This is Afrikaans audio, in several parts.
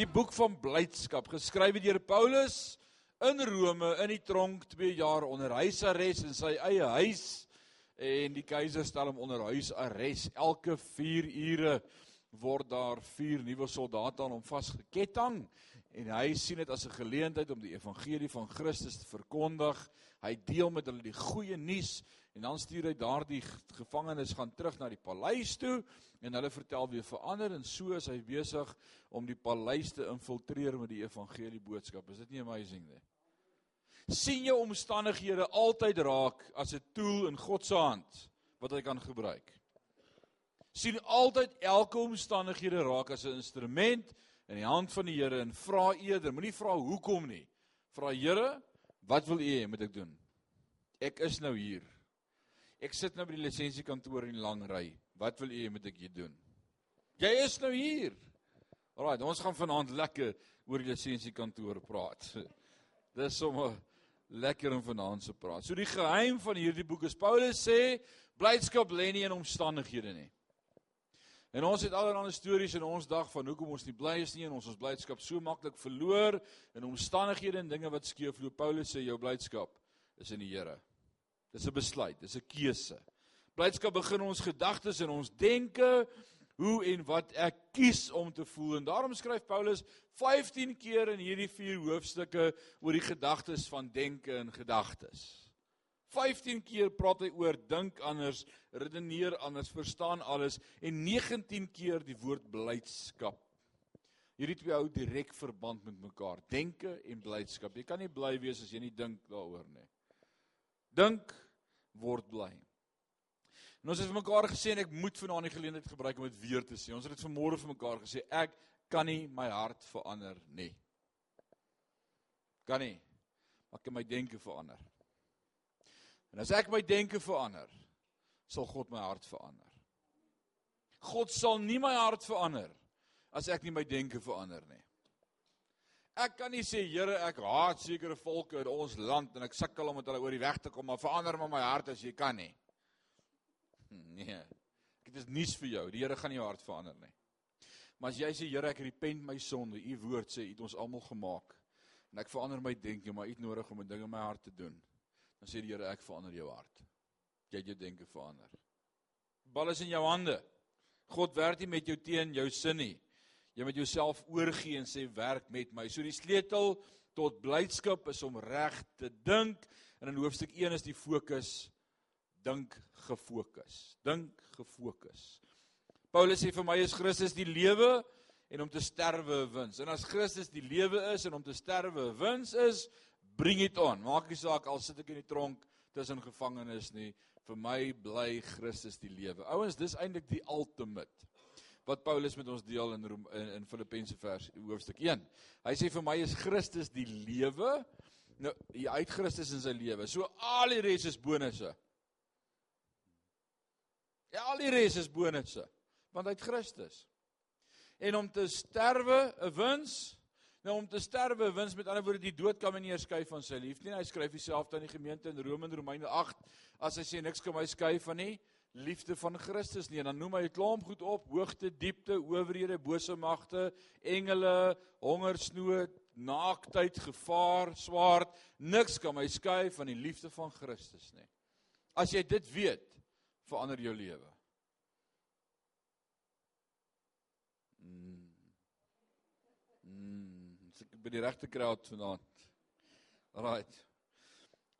Die boek van blydskap geskrywe deur Paulus in Rome in die tronk 2 jaar onder huisarrest in sy eie huis en die keiser stel hom onder huisarrest elke 4 ure word daar vier nuwe soldate aan hom vasgeketting en hy sien dit as 'n geleentheid om die evangelie van Christus te verkondig. Hy deel met hulle die goeie nuus en dan stuur hy daardie gevangenes gaan terug na die paleis toe en hulle vertel weer verander en so is hy besig om die paleis te infiltreer met die evangelie boodskap. Is dit nie amazing nie? Sien jou omstandighede altyd raak as 'n tool in God se hand wat hy kan gebruik. sien altyd elke omstandighede raak as 'n instrument in die hand van die Here en vra eerder, moenie vra hoekom nie. Vra Here, wat wil U hê moet ek doen? Ek is nou hier. Ek sit nou by die lisensiekantoor in die lang ry. Wat wil U hê moet ek hier doen? Jy is nou hier. Alraai, ons gaan vanaand lekker oor die lisensiekantoor praat. Dis sommer lekker om vanaand se praat. So die geheim van hierdie boek is Paulus sê blydskap lê nie in omstandighede nie. En ons het allerlei stories in ons dag van hoekom ons nie bly is nie en ons ons blydskap so maklik verloor in omstandighede en dinge wat skeefloop. Paulus sê jou blydskap is in die Here. Dis 'n besluit, dis 'n keuse. Blydskap begin ons gedagtes en ons denke hoe en wat ek kies om te voel. En daarom skryf Paulus 15 keer in hierdie vier hoofstukke oor die gedagtes van denke en gedagtes. 15 keer praat hy oor dink anders, redeneer anders, verstaan alles en 19 keer die woord blydskap. Hierdie twee hou direk verband met mekaar, denke en blydskap. Jy kan nie bly wees as jy nie dink daaroor nie. Dink word bly. En ons het vir mekaar gesê en ek moet vanaand die geleentheid gebruik om dit weer te sê. Ons het dit vanmôre vir mekaar gesê, ek kan nie my hart verander nie. Kan nie. Maar ek kan my denke verander. En as ek my denke verander, sal God my hart verander. God sal nie my hart verander as ek nie my denke verander nie. Ek kan nie sê Here, ek haat sekere volke in ons land en ek sukkel om met hulle oor die weg te kom, maar verander maar my hart as jy kan nie. Nee. Dit is nuus vir jou. Die Here gaan nie jou hart verander nie. Maar as jy sê Here, ek repent my sonde. U woord sê U het ons almal gemaak. En ek verander my denke, maar U het nodig om 'n ding in my hart te doen. Dan sê die Here, ek verander jou hart. Jy het jou denke verander. Bal is in jou hande. God werk nie met jou teen jou sin nie. Jy moet jouself oorgee en sê werk met my. So die sleutel tot blydskap is om reg te dink. En in hoofstuk 1 is die fokus dink gefokus. Dink gefokus. Paulus sê vir my is Christus die lewe en om te sterwe 'n wins. En as Christus die lewe is en om te sterwe 'n wins is, bring dit aan. Maak nie saak al sit ek in die tronk tussen gevangenes nie. Vir my bly Christus die lewe. Ouens, dis eintlik die ultimate wat Paulus met ons deel in Rome, in, in Filippense vers hoofstuk 1. Hy sê vir my is Christus die lewe. Nou, hy uit Christus in sy lewe. So al die res is bonusse. Ja, al die res is bonusse want hy het Christus. En om te sterwe 'n wins. Nou om te sterwe 'n wins met ander woorde die dood kan my nie skei van sy liefde nie. Hy skryf homself aan die gemeente in Rome in Romeine 8 as hy sê niks kan my skei van nie liefde van Christus nie. En dan noem hy 'n klomp goed op: hoogte, diepte, owerhede, bose magte, engele, hongersnood, naaktheid, gevaar, swaard. Niks kan my skei van die liefde van Christus nie. As jy dit weet, verander jou lewe. Mm. Mm, ek by die regte crowd vanaand. Right.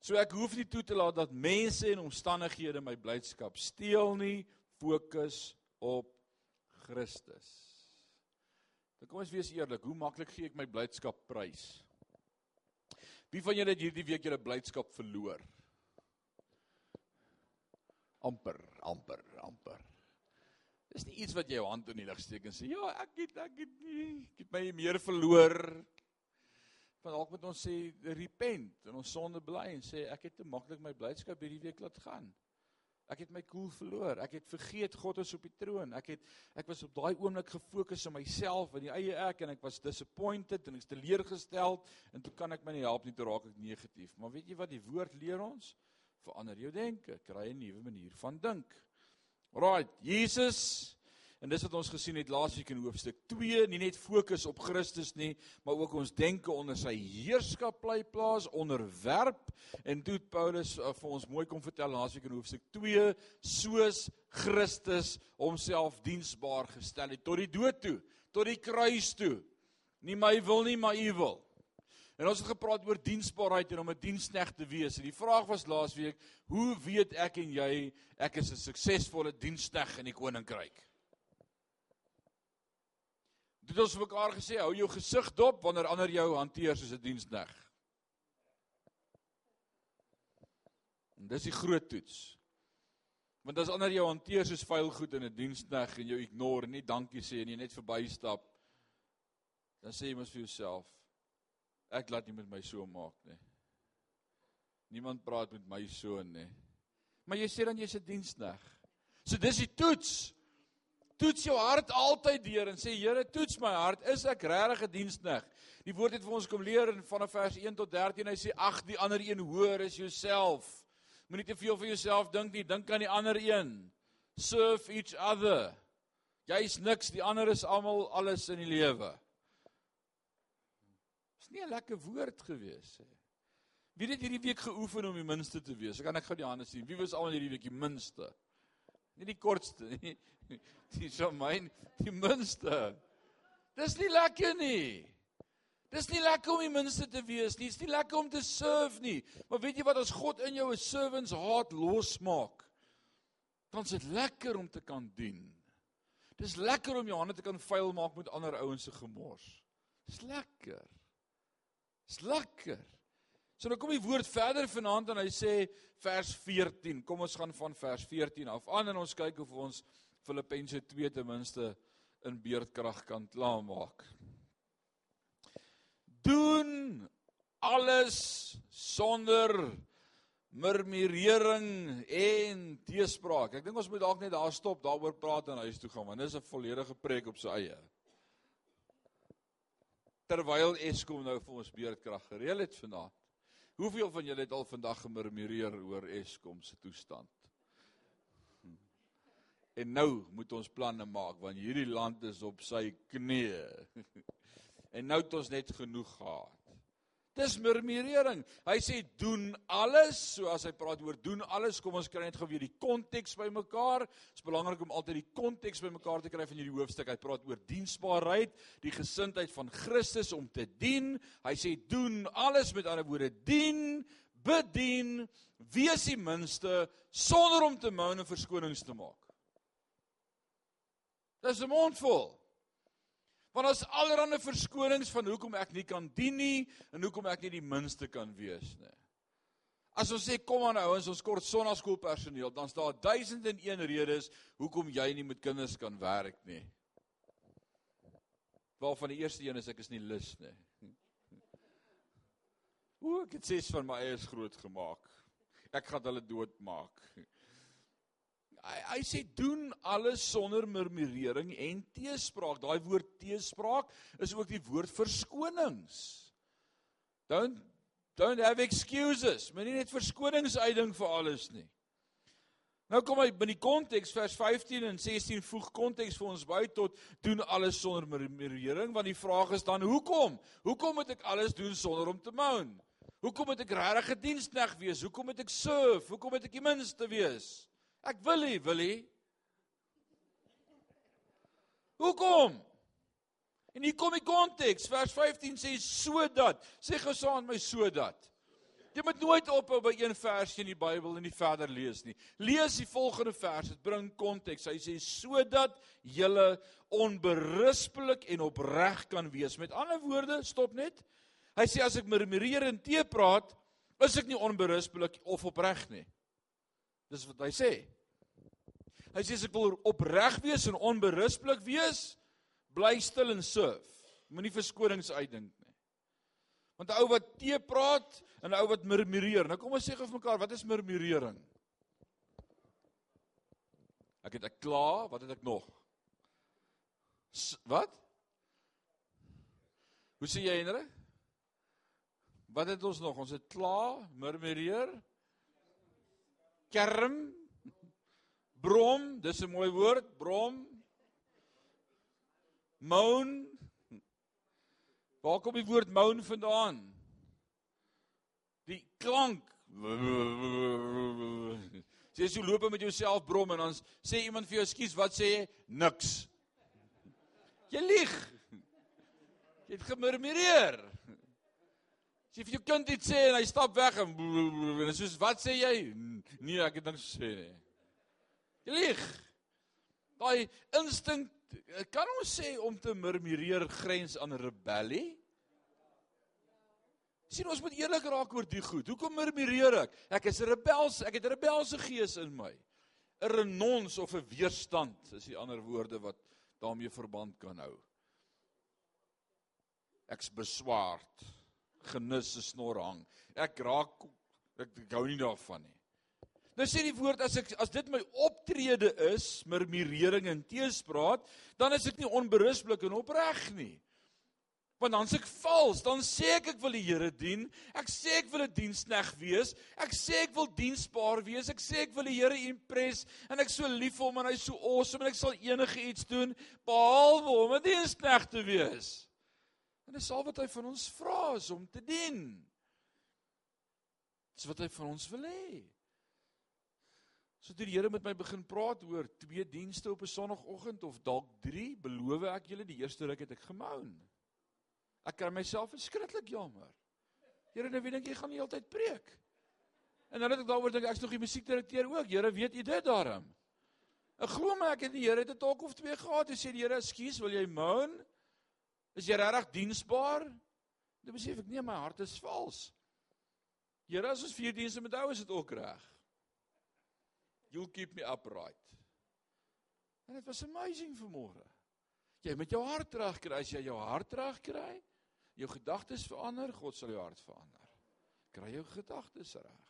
So ek hoef nie toe te laat dat mense en omstandighede my blydskap steel nie, fokus op Christus. Dan kom ons wees eerlik, hoe maklik gee ek my blydskap prys? Wie van julle het hierdie week julle blydskap verloor? Amper, amper, amper. Dis nie iets wat jy jou hand in die lug steek en sê ja, ek het ek het nie, ek het my meer verloor. Want dalk moet ons sê repent en ons sonde bely en sê ek het te maklik my blydskap hierdie week laat gaan. Ek het my koel cool verloor. Ek het vergeet God is op die troon. Ek het ek was op daai oomblik gefokus op myself en die eie ek en ek was disappointed en ek's teleurgestel en toe kan ek my nie help nie toe raak ek negatief. Maar weet jy wat die woord leer ons? Verander jou denke, kry 'n nuwe manier van dink. Right, Jesus En dis wat ons gesien het laasweek in hoofstuk 2, nie net fokus op Christus nie, maar ook ons denke onder sy heerskap bly plaas, onderwerp. En toe Paulus uh, vir ons mooi kom vertel laasweek in hoofstuk 2, soos Christus homself diensbaar gestel het tot die dood toe, tot die kruis toe. Nie my wil nie, maar u wil. En ons het gepraat oor diensbaarheid en om 'n diensknegt te wees. En die vraag was laasweek, hoe weet ek en jy ek is 'n suksesvolle diensknegt in die koninkryk? Dit ons mekaar gesê, hou jou gesig dop wanneer ander jou hanteer soos 'n diensneg. En dis die groot toets. Want as ander jou hanteer soos vuil goed in 'n diensneg en jou ignore en nie dankie sê en jy net verbystap, dan sê jy mos vir jouself, ek laat nie met my so maak nie. Niemand praat met my so nie. Maar jy sê dan jy's 'n diensneg. So dis die toets toets jou hart altyd deur en sê Here, toets my hart, is ek regtig 'n dienskneg? Die woord het vir ons kom leer in vanaf vers 1 tot 13. Hy sê ag, die ander een hoor is jouself. Moenie te veel van jouself dink nie, dink aan die ander een. Serve each other. Jy's niks, die ander is almal alles in die lewe. Nie 'n lekker woord gewees nie. Wie het hierdie week geoefen om die minste te wees? Ek kan ek gou die hande sien. Wie was almal hierdie week die minste? Nie die kortste nie. Die so myn die minste. Dis nie lekker nie. Dis nie lekker om die minste te wees nie. Dis nie lekker om te serve nie. Maar weet jy wat as God in jou 'n servants hart losmaak? Dan is dit lekker om te kan dien. Dis lekker om jou hande te kan vuil maak met ander ouens se gemors. Dis lekker. Dis lekker. So dan kom die woord verder vanaand en hy sê vers 14. Kom ons gaan van vers 14 af aan en ons kyk of ons Filippense 2 ten minste in beerdkrag kan klaarmaak. Doen alles sonder murmurering en teespraak. Ek dink ons moet dalk net daar stop, daaroor praat en huis toe gaan want dis 'n volledige preek op sy eie. Terwyl Eskom nou vir ons beerdkrag gereël het vanaand. Hoeveel van julle het al vandag gemurmureer oor Eskom se toestand? Hm. En nou moet ons planne maak want hierdie land is op sy knieë. En nou het ons net genoeg gehad. Dis murmurering. Hy sê doen alles, so as hy praat oor doen alles, kom ons kry net gou weer die konteks bymekaar. Dit is belangrik om altyd die konteks bymekaar te kry van hierdie hoofstuk. Hy praat oor diensbaarheid, die gesindheid van Christus om te dien. Hy sê doen alles met ander woorde dien, bedien, wees die minste sonder om te moan en verskonings te maak. Dis 'n mondvol. Want daar's allerlei verskonings van hoekom ek nie kan dien nie en hoekom ek nie die minste kan wees nie. As ons sê kom aan ouens, ons kort sonnaskoolpersoneel, dan staan daar 1001 redes hoekom jy nie met kinders kan werk nie. Waarvan die eerste een is ek is nie lus nie. Hoe ek het ses van my eies groot gemaak. Ek gaan hulle doodmaak. Hy, hy sê doen alles sonder murmurering en teespraak. Daai woord teespraak is ook die woord verskonings. Don't don't have excuses. Moenie net verskonings uitding vir alles nie. Nou kom hy binne die konteks vers 15 en 16 voeg konteks vir ons by tot doen alles sonder murmurering want die vraag is dan hoekom? Hoekom moet ek alles doen sonder om te moan? Hoekom moet ek regtig 'n dienskneg wees? Hoekom moet ek serve? Hoekom moet ek die minste wees? Ek wil nie, wil nie. Hoekom? En hier kom die konteks. Vers 15 sê sodat. Sê gou saam met my sodat. Jy moet nooit ophou by een versie in die Bybel en nie verder lees nie. Lees die volgende vers. Dit bring konteks. Hy sê sodat julle onberispelik en opreg kan wees. Met ander woorde, stop net. Hy sê as ek murmureer en te praat, is ek nie onberispelik of opreg nie. Dis wat hy sê. Hy sê as ek wil opreg wees en onberispelik wees, bly stil en serve. Moenie verskonings uitdink nie. Want 'n ou wat te praat en 'n ou wat murmureer. Nou kom ons sê gou vir mekaar, wat is murmurering? Ek het ek klaar, wat het ek nog? S wat? Hoe sê jy Henry? Wat het ons nog? Ons het klaar, murmureer. Kerm. Brom, dis 'n mooi woord, brom. Moan. Waar kom die woord moan vandaan? Die klank. Sê jy so loop met jouself brom en dan sê iemand vir jou ekskuus, wat sê jy? Niks. Jy lieg. Jy het gemurmureer. As jy vir jou kind iets sê en hy stap weg en en soos wat sê jy? Nee, ek het niks gesê nie. Jy lieg. Daai instink kan ons sê om te murmureer grens aan rebellie? Sien ons moet eerlik raak oor die goed. Hoekom murmureer ek? Ek is 'n rebels, ek het 'n rebelse gees in my. 'n Renons of 'n weerstand is die ander woorde wat daarmee verband kan hou. Ek's beswaard. Genis 'n snor hang. Ek raak ek, ek hou nie daarvan nie. Nou sê die woord as ek as dit my optrede is, murmurering en teespraat, dan is ek nie onberusblik en opreg nie. Want dan sê ek vals, dan sê ek ek wil die Here dien. Ek sê ek wil 'n dienskneg wees. Ek sê ek wil diensbaar wees. Ek sê ek wil die Here impress en ek so lief vir hom en hy's so awesome en ek sal enige iets doen behalwe om 'n dienskneg te wees. En dis al wat hy van ons vra is om te dien. Dis wat hy van ons wil hê. So toe die Here met my begin praat oor twee dienste op 'n sonoggend of dalk 3, beloof ek julle die eerste ruk het ek gemoun. Ek kry myself verskriklik jammer. Here, nou weet ek jy gaan die hele tyd preek. En dan het ek daaroor dink ek's nog die musiekdirekteur ook. Here, weet u dit daarom? Ek glo my ek het die Here dit dalk of twee gehad. Hy sê die Here, "Ekskuus, wil jy moan? Is jy regtig diensbaar?" Dan besef ek nee, my hart is vals. Here, as ons vier dienste met hou, is dit ook reg. You'll keep me upright. En dit was amazing vanmôre. Jy met jou hart terugkry, as jy jou hart terugkry, jou gedagtes verander, God sal jou hart verander. Kry jou gedagtes reg.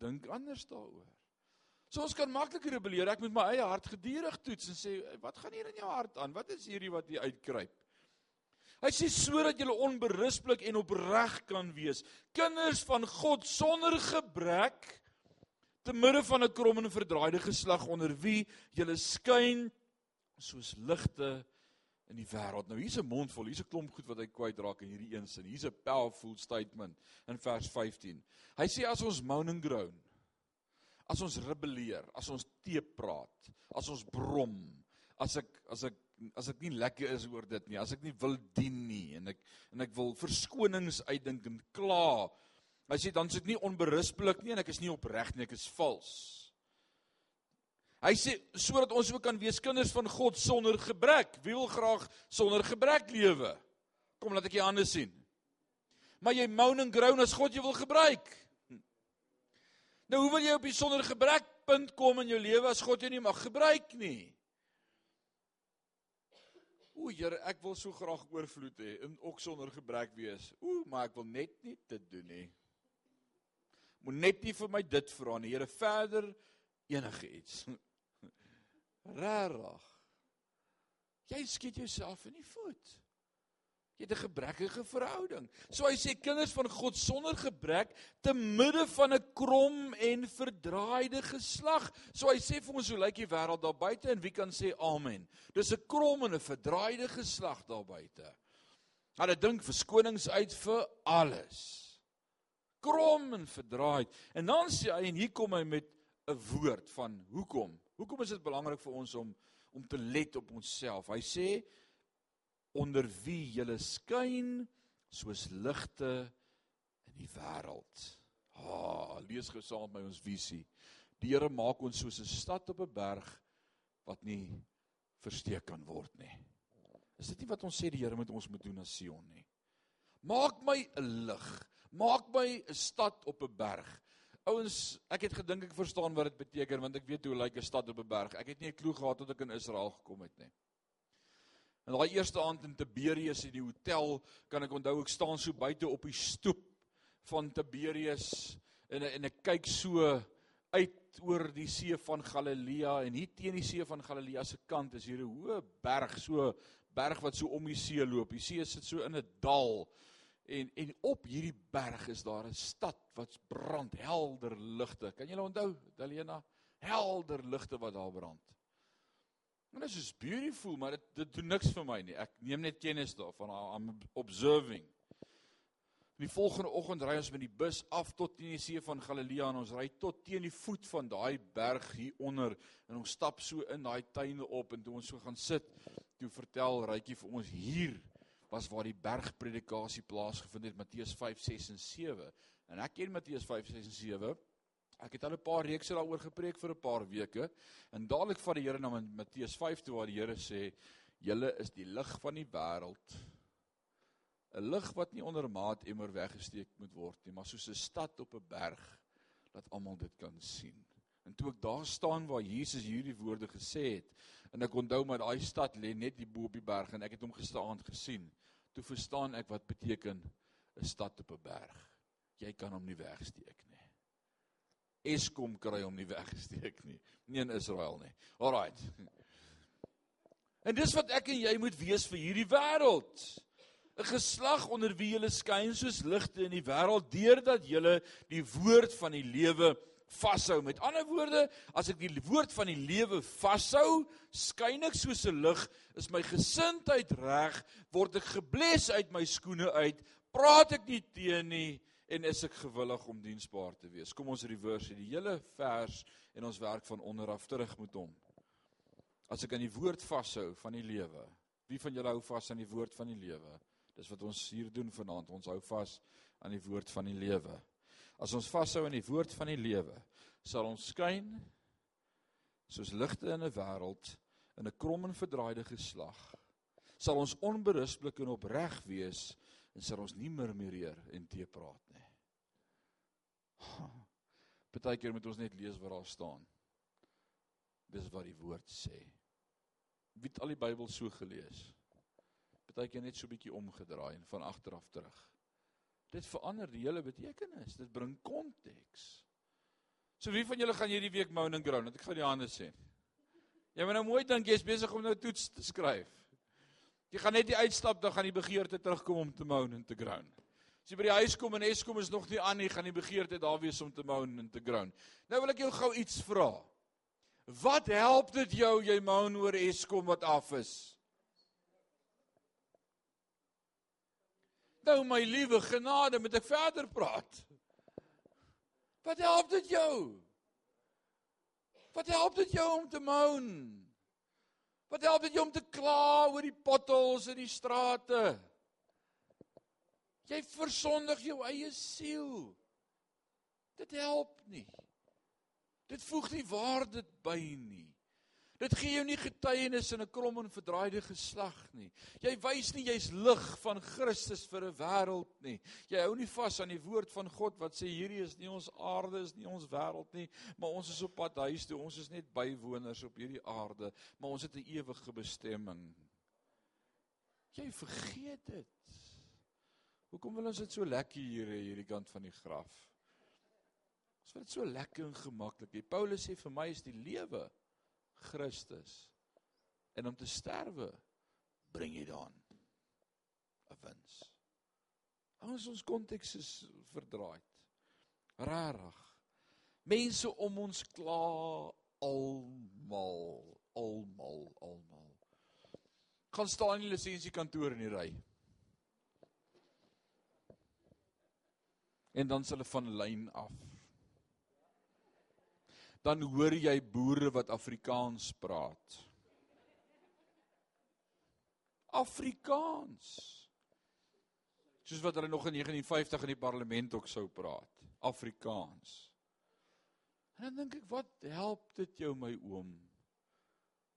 Dink anders daaroor. So ons kan maklik rebelleer. Ek moet my eie hart gedurig toets en sê, wat gaan hier in jou hart aan? Wat is hierdie wat hier uitkruip? Hy sê sodat jy onberusblik en opreg kan wees. Kinders van God sonder gebrek te midde van 'n krom en verdraaide geslag onder wie jy skyn soos ligte in die wêreld. Nou hier's 'n mond vol, hier's 'n klomp goed wat hy kwytraak in hierdie een sin. Hier's 'n powerful statement in vers 15. Hy sê as ons moan and groan, as ons rebelleer, as ons teepraat, as ons brom, as ek as ek as ek nie lekker is oor dit nie, as ek nie wil dien nie en ek en ek wil verskonings uitdink en kla. Hy sê dan is ek nie onberusblik nie en ek is nie opreg nie, ek is vals. Hy sê sodat ons ook kan wees kinders van God sonder gebrek. Wie wil graag sonder gebrek lewe? Kom laat ek jou hande sien. Maar jy moan en groan as God jou wil gebruik. Nou hoe wil jy op die sonder gebrek punt kom in jou lewe as God jou nie mag gebruik nie? O Here, ek wil so graag oorvloed hê en ook sonder gebrek wees. O, maar ek wil net nie dit doen nie. Moet net nie vir my dit vra nie. Here, verder enige iets. Rarig. Jy skiet jouself in die voet. Jy het 'n gebrekkige verhouding. So hy sê kinders van God sonder gebrek te midde van 'n krom en verdraaide geslag. So hy sê vir ons hoe lyk die wêreld daar buite en wie kan sê amen. Dis 'n krom en 'n verdraaide geslag daar buite. Hulle dink verskonings uit vir alles. Krom en verdraaid. En dan sê hy en hier kom hy met 'n woord van hoekom? Hoekom is dit belangrik vir ons om om te let op onsself? Hy sê onder wie jy skyn soos ligte in die wêreld. Ha, ah, lees gesaam met my ons visie. Die Here maak ons soos 'n stad op 'n berg wat nie versteek kan word nie. Is dit nie wat ons sê die Here moet ons moet doen as Sion nie? Maak my 'n lig. Maak my 'n stad op 'n berg. Ouens, ek het gedink ek verstaan wat dit beteken want ek weet hoe lyk 'n stad op 'n berg. Ek het nie 'n klou gehad tot ek in Israel gekom het nie. En daai eerste aand in Tiberius in die hotel, kan ek onthou ek staan so buite op die stoep van Tiberius en en ek kyk so uit oor die see van Galilea en hier teen die see van Galilea se kant is hier 'n hoë berg, so berg wat so om die see loop. Die see sit so in 'n dal. En en op hierdie berg is daar 'n stad wat brand, helder ligte. Kan julle onthou, Dalena? Helder ligte wat daar brand. En dit is beautiful, maar dit dit doen niks vir my nie. Ek neem net kennis daarvan. I'm observing. Die volgende oggend ry ons met die bus af tot teen die see van Galilea en ons ry tot teen die voet van daai berg hier onder en ons stap so in daai tuine op en toe ons so gaan sit, toe vertel Rykie vir ons hier was waar die bergpredikasie plaasgevind het Matteus 5 6 en 7. En ek ken Matteus 5 6 en 7. Ek het al 'n paar reekse daaroor gepreek vir 'n paar weke. En dadelik van die Here na Matteus 5 toe waar die Here sê: "Julle is die lig van die wêreld." 'n Lig wat nie onder maat emmer weggesteek moet word nie, maar soos 'n stad op 'n berg dat almal dit kan sien. En toe ek daar staan waar Jesus hierdie woorde gesê het, en ek onthou maar daai stad lê net hier bo op die berg en ek het hom gisterand gesien. Toe verstaan ek wat beteken 'n stad op 'n berg. Jy kan hom nie wegsteek nie. Eskom kry hom nie weggesteek nie. Nie in Israel nie. Alraight. En dis wat ek en jy moet wees vir hierdie wêreld. 'n Geslag onder wie jy skyn soos ligte in die wêreld deurdat jy die woord van die lewe vashou. Met ander woorde, as ek die woord van die lewe vashou, skyn ek soos 'n lig, is my gesindheid reg, word ek gebles uit my skoene uit, praat ek nie teen nie en is ek gewillig om diensbaar te wees. Kom ons reverse die hele vers en ons werk van onder af terug met hom. As ek aan die woord vashou van die lewe. Wie van julle hou vas aan die woord van die lewe? Dis wat ons hier doen vanaand. Ons hou vas aan die woord van die lewe. As ons vashou aan die woord van die lewe, sal ons skyn soos ligte in 'n wêreld in 'n krom en verdraaide geslag. Sal ons onberusblik en opreg wees en sal ons nie murmureer en teepraat nie. Partykeer moet ons net lees wat daar staan. Dis wat die woord sê. Wie het al die Bybel so gelees? Partykeer net so bietjie omgedraai en van agter af terug. Dit verander die hele betekenis. Dit bring konteks. So wie van julle gaan hierdie week moan and groan? Want ek gaan die hande sien. Jy moet nou mooi dink jy's besig om nou toets te skryf. Jy gaan net die uitstap dan gaan die begeerte terugkom om te moan en te groan. As jy by die huis kom en Eskom is nog nie aan nie, gaan die begeerte daar wees om te moan en te groan. Nou wil ek jou gou iets vra. Wat help dit jou jy moan oor Eskom wat af is? Nou my liewe genade, moet ek verder praat? Wat help dit jou? Wat help dit jou om te moan? Wat help dit jou om te kla oor die potholes in die strate? Jy versondig jou eie siel. Dit help nie. Dit voeg nie waarde by nie. Dit gee jou nie getuienis in 'n krom en verdraaide geslag nie. Jy wys nie jy's lig van Christus vir 'n wêreld nie. Jy hou nie vas aan die woord van God wat sê hierdie is nie ons aarde is nie ons wêreld nie, maar ons is op pad huis toe. Ons is net bywoners op hierdie aarde, maar ons het 'n ewige bestemming. Jy vergeet dit. Hoekom wil ons dit so lekker hier hê hierdie kant van die graf? Ons wil dit so lekker en gemaklik hê. Paulus sê vir my is die lewe Christus. En om te sterwe bring jy dan 'n wins. Ons ons konteks is verdraaid. Rarig. Mense om ons kla almal, almal, almal. Gaan staan in die lisensiekantoor in die ry. En dan s' hulle van lyn af dan hoor jy boere wat Afrikaans praat. Afrikaans. Soos wat hulle nog in 1950 in die parlement ook sou praat. Afrikaans. En dan dink ek, wat help dit jou my oom?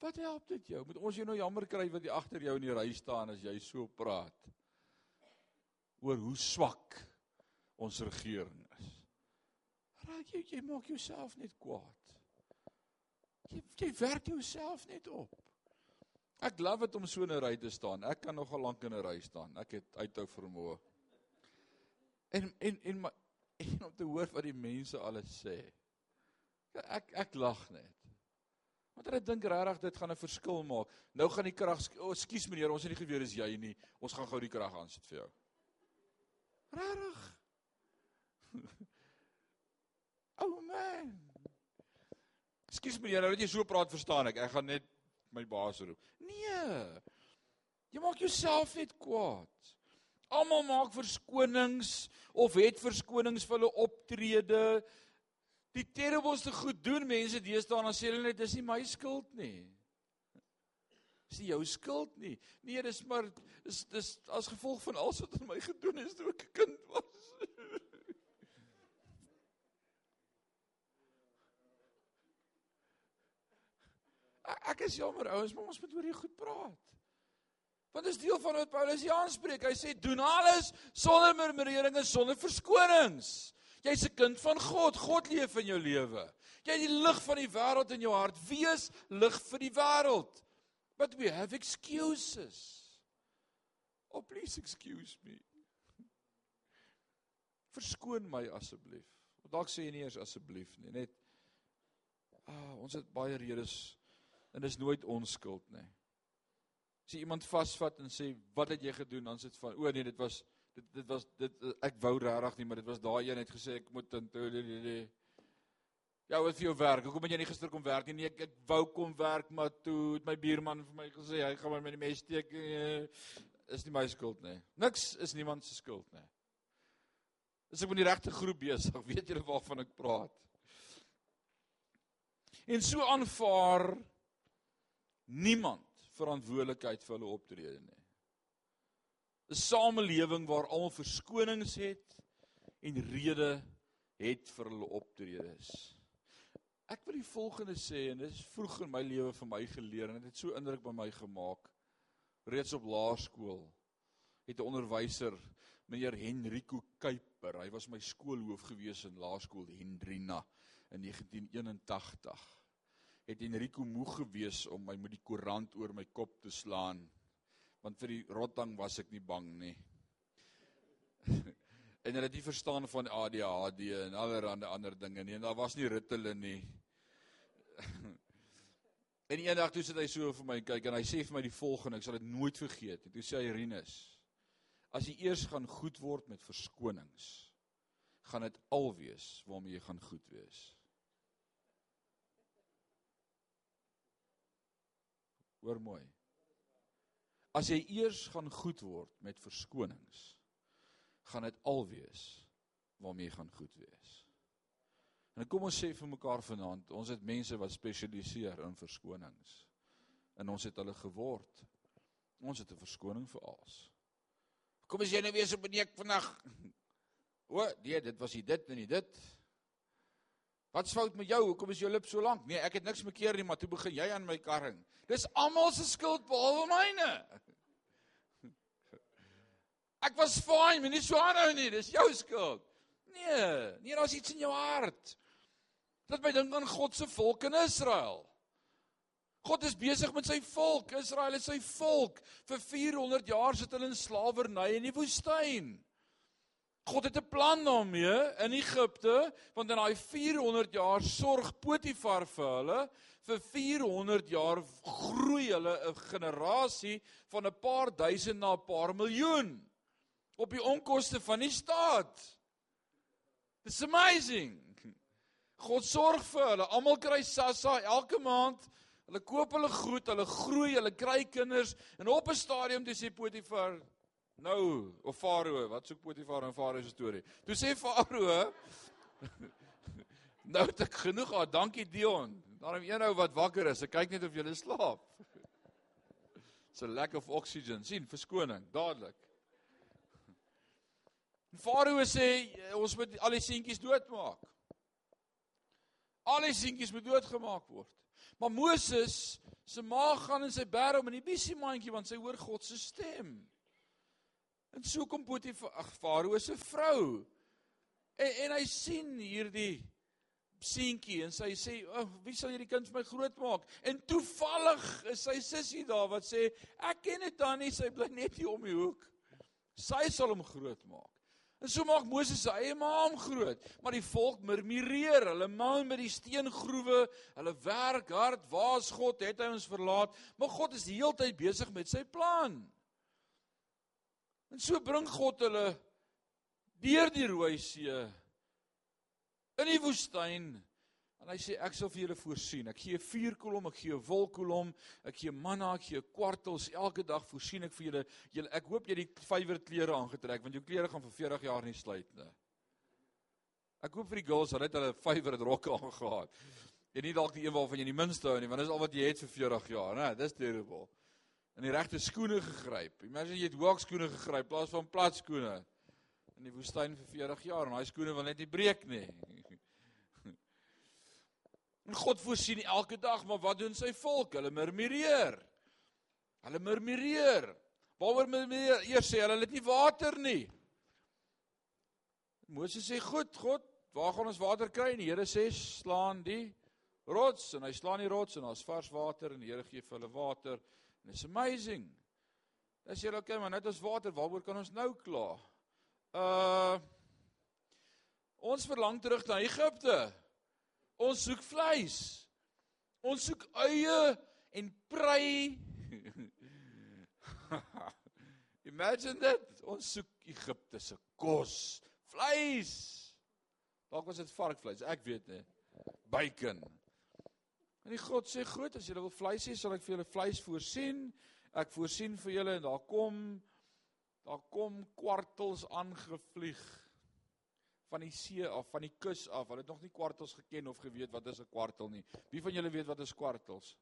Wat help dit jou? Moet ons jou nou jammer kry wat hier agter jou in die ry staan as jy so praat? Oor hoe swak ons regering raak jy jy maak jouself net kwaad. Jy jy werk jouself net op. Ek love dit om so in 'n ry te staan. Ek kan nogal lank in 'n ry staan. Ek het uithou vermoë. En en en maar en om te hoor wat die mense alles sê. Ek ek lag net. Want hulle dink regtig dit gaan 'n verskil maak. Nou gaan die krag, oh, skus meneer, ons het nie geweet dis jy nie. Ons gaan gou die krag aansit vir jou. Regtig? oh man. Skus meneer, nou dat jy so praat, verstaan ek. Ek gaan net my baas roep. Nee. Jy maak jouself net kwaad. Almal maak verskonings of het verskonings vir hulle optrede. Die terribelste goed doen mense deesdae dan sê hulle net dis nie my skuld nie. Dis nie jou skuld nie. Nee, dis maar dis dis as gevolg van alles wat aan my gedoen is toe ek 'n kind was. Ek- is jammer ouens, maar ons moet oor hier goed praat. Want dis deel van wat Paulus hier aanspreek. Hy sê doen alles sonder murmurering en sonder verskonings. Jy's 'n kind van God. God leef in jou lewe. Jy het die lig van die wêreld in jou hart. Wees lig vir die wêreld. But we have excuses. Oh please excuse me. Verskoon my asseblief. Dalk sê jy nie eers asseblief nie, net ah, ons het baie redes en dis nooit ons skuld nie. As jy iemand vasvat en sê wat het jy gedoen dan sit van o nee dit was dit dit was dit ek wou regtig nie maar dit was daai een het gesê ek moet in Ja, wat vir jou werk? Hoekom het jy nie gister kom werk nie? Nee, ek, ek wou kom werk, maar toe het my buurman vir my gesê hy gaan my met die mes steek. Is nie my skuld nie. Niks is niemand se skuld nie. Dis ek met die regte groep besig. Weet julle waarvan ek praat? En so aanvaar niemand verantwoordelikheid vir hulle optrede nie. 'n Samelewing waar almal verskonings het en rede het vir hulle optredes. Ek wil die volgende sê en dit is vroeg in my lewe vir my geleer en dit het so indruk by my gemaak. Reeds op laerskool het 'n onderwyser, meneer Henrico Kuiper, hy was my skoolhoof gewees in laerskool Hendrina in 1981. Het Henrico moeg gewees om my met die koerant oor my kop te slaan. Want vir die rottang was ek nie bang nie. en hulle het nie verstaan van ADHD en allerlei ander dinge nie en daar was nie Ritalin nie. en eendag toe sit hy so vir my kyk en hy sê vir my die volgende, ek sal dit nooit vergeet nie. Toe sê hy Rinus, as jy eers gaan goed word met verskonings, gaan dit alwees waarmee jy gaan goed wees. Hoor mooi. As jy eers gaan goed word met verskonings, gaan dit alwees waarmee jy gaan goed wees. En kom ons sê vir mekaar vanaand, ons het mense wat spesialiseer in verskonings. En ons het hulle geword. Ons het 'n verskoning vir alles. Kom as jy nou weer so beneek vandag. O, nee, dit was nie dit en nie dit. Wat's fout met jou? Hoekom is jou lip so lank? Nee, ek het niks mekeer nie, maar toe begin jy aan my karring. Dis almal se skuld behalwe myne. Ek was fyn, maar nie so aanhou nie. Dis jou skuld. Nee, nee, daar's iets in jou hart. Dit my dink aan God se volk in Israel. God is besig met sy volk. Israel is sy volk. Vir 400 jaar sit hulle in slawerny in die woestyn. God het 'n plan daarmee in Egipte, want in daai 400 jaar sorg Potifar vir hulle. Vir 400 jaar groei hulle 'n generasie van 'n paar duisend na 'n paar miljoen op die onkoste van die staat. It's amazing. God sorg vir hulle. Almal kry sassa elke maand. Hulle koop hulle goed, hulle groei, hulle kry kinders en op 'n stadium toe sê Potifar nou of Farao, wat soek Potifar in Farao se storie? Toe sê Farao Nou het ek genoeg gehad. Dankie Dion. Daarom een ou wat wakker is. Ek kyk net of jy slaap. A lack of oxygen. sien, verskoning dadelik. Farao sê ons moet al die seentjies doodmaak. Al die seentjies moet doodgemaak word. Maar Moses se ma gaan in sy berg om in die bissie mandjie want sy hoor God se stem. En so kom Potifar, ag Farao se vrou. En en hy sien hierdie seentjie en sy sê, "Ag, oh, wie sal hierdie kind vir my grootmaak?" En toevallig is sy sussie daar wat sê, "Ek ken dit dan nie, sy bly net hier om die hoek. Sy sal hom grootmaak." En so maak Moses sy eie naam groot, maar die volk murmureer. Hulle moan met die steengroewe. Hulle werk hard. Waar's God? Het hy ons verlaat? Maar God is die hele tyd besig met sy plan. En so bring God hulle deur die Rooi See in die woestyn en hy sê ek sal vir julle voorsien. Ek gee 'n vuurkolom, ek gee 'n wolkkolom, ek gee manna, ek gee kwartels elke dag voorsien ek vir julle. Julle ek hoop jy die vywer klere aangetrek want jou klere gaan vir 40 jaar nie sluit nie. Ek hoop vir die girls hulle het hulle vywer rokke aangegaan. En nie dalk die een waarvan jy die minste hou nie, want dis al wat jy het vir 40 jaar, né? Dis terrible. In die regte skoene gegryp. Imagine jy het hoek skoene gegryp plaas van plat skoene in die woestyn vir 40 jaar en daai skoene wil net nie breek nie. En God voorsien elke dag, maar wat doen sy volk? Hulle murmureer. Hulle murmureer. Waaroor murmureer? Eers sê hulle het nie water nie. Moses sê, "Goed, God, waar gaan ons water kry?" En die Here sê, "Slaan die rots." En hy slaan die rots en daar's vars water en die Here gee vir hulle water. And it's amazing. Dan sê hulle, "Oké, okay, maar net ons water, waaroor kan ons nou kla?" Uh Ons verlang terug na Egipte. Ons soek vleis. Ons soek eie en prei. Imagine dit. Ons soek Egipte se kos, vleis. Dalk was dit varkvleis, ek weet nie. Bacon. En die God sê, "Goed, as julle wil vleis hê, sal ek vir julle vleis voorsien. Ek voorsien vir julle en daar kom daar kom kwartels aangevlieg van die see af, van die kus af. Hulle het nog nie kwartels geken of geweet wat is 'n kwartel nie. Wie van julle weet wat is kwartels?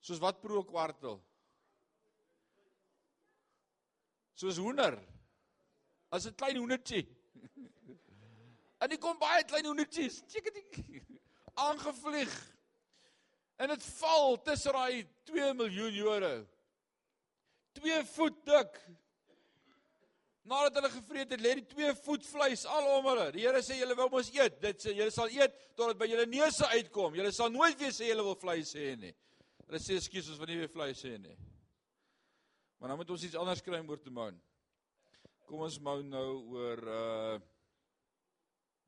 Soos wat pro kwartel? Soos hoender. As 'n klein hoendertjie. En die kom baie klein hoendertjies. Check dit. Aangevlieg. En dit val tussen daai 2 miljoen euro. 2 voet dik. Nadat hulle gevreet het, lê die 2 voet vleis al om hulle. Die Here sê julle wil mos eet. Dit sê julle sal eet tot dit by julle neuse uitkom. Julle sal nooit weer sê julle wil vleis hê nie. Hulle sê ekskuus ons wil nie weer vleis hê nie. Maar nou moet ons iets anders kry om oor te moun. Kom ons mou nou oor uh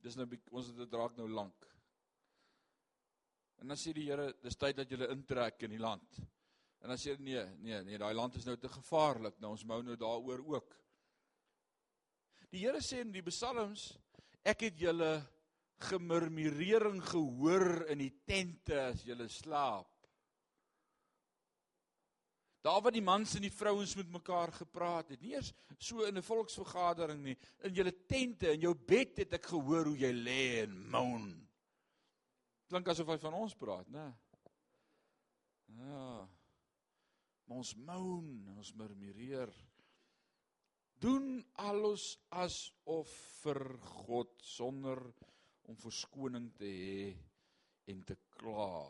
dis nou ons het dit raak nou lank. En dan sê die Here, dis tyd dat julle intrek in die land. En dan sê hy nee, nee, nee, daai land is nou te gevaarlik. Nou ons mou nou daaroor ook. Die Here sê in die psalms, ek het julle gemurmurering gehoor in die tente as julle slaap. Daar waar die mans en die vrouens met mekaar gepraat het, nie eers so in 'n volksvergadering nie, in julle tente, in jou bed het ek gehoor hoe jy lê en moan. Klink asof hy van ons praat, né? Ja. Maar ons moan, ons murmureer. Doen alles asof vir God sonder om verskoning te hê en te kla.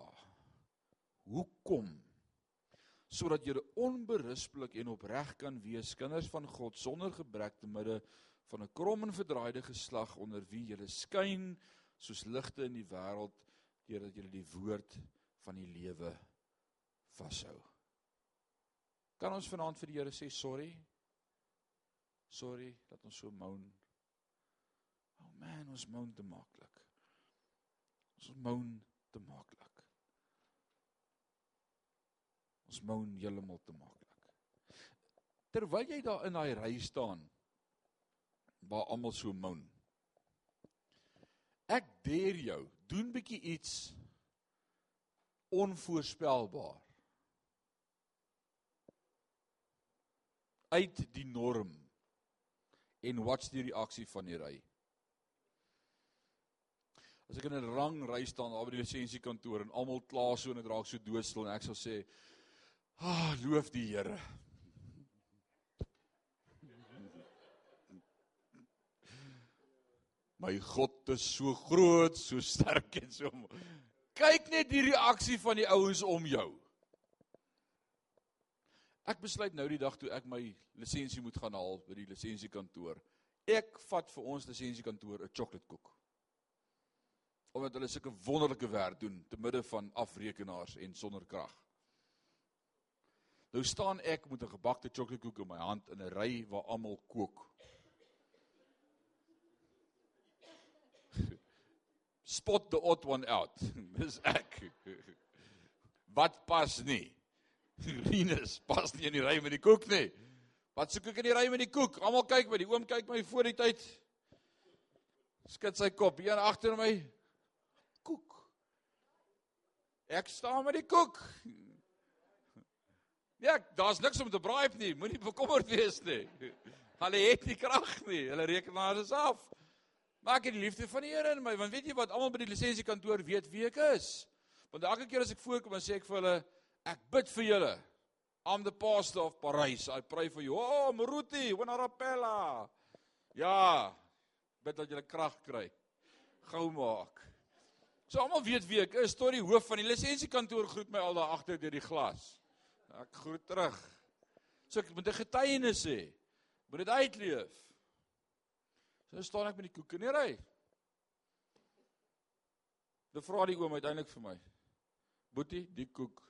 Hoekom? sodat jy onberispelik en opreg kan wees kinders van God sonder gebrek te midde van 'n krom en verdraaide geslag onder wie jy skyn soos ligte in die wêreld deurdat jy die woord van die lewe vashou. Kan ons vanaand vir die Here sê sorry? Sorry dat ons so moan. Oh man, ons moan te maklik. Ons moan te maklik. Ons moan heeltemal te maklik. Terwyl jy daar in daai ry staan waar almal so moan. Ek deur jou, doen bietjie iets onvoorspelbaar. Uit die norm en watch die reaksie van die ry. As ek in 'n rang ry staan daar by die lisensiekantoor en almal kla so en dit raak so doodstil en ek sal sê Ah, loof die Here. My God is so groot, so sterk en so Kyk net die reaksie van die ouens om jou. Ek besluit nou die dag toe ek my lisensie moet gaan haal by die lisensiekantoor. Ek vat vir ons lisensiekantoor 'n chocoladekoek. Omdat hulle sulke wonderlike werk doen te midde van afrekenaars en sonder krag. Nou staan ek met 'n gebakte chocoladekoek in my hand in 'n ry waar almal kook. Spot the odd one out. Dis ek. Wat pas nie? Rinus pas nie in die ry met die koek nie. Wat soek ek in die ry met die koek? Almal kyk my, die oom kyk my voor die tyd. Skud sy kop hier agter my. Koek. Ek staan met die koek. Ja, daar's niks om te braai nie. Moenie bekommerd wees nie. Hulle het nie krag nie. Hulle rekenaar is af. Maak dit die liefde van die Here in my, want weet jy wat almal by die lisensiekantoor weet wie ek is? Want elke keer as ek voorkom, dan sê ek vir hulle, ek bid vir julle. I'm the pastor of Parys. I pray for you. Oh, Maruti, Wanarapella. Ja, bid dat jy krag kry. Gou maak. So almal weet wie ek is. Tot die hoof van die lisensiekantoor groet my al daar agter deur die glas. Ek groet terug. So ek moet 'n getuienis hê. Moet dit uitleef. So staan ek met die koek in die ry. Dan vra die oom uiteindelik vir my. Boetie, die koek.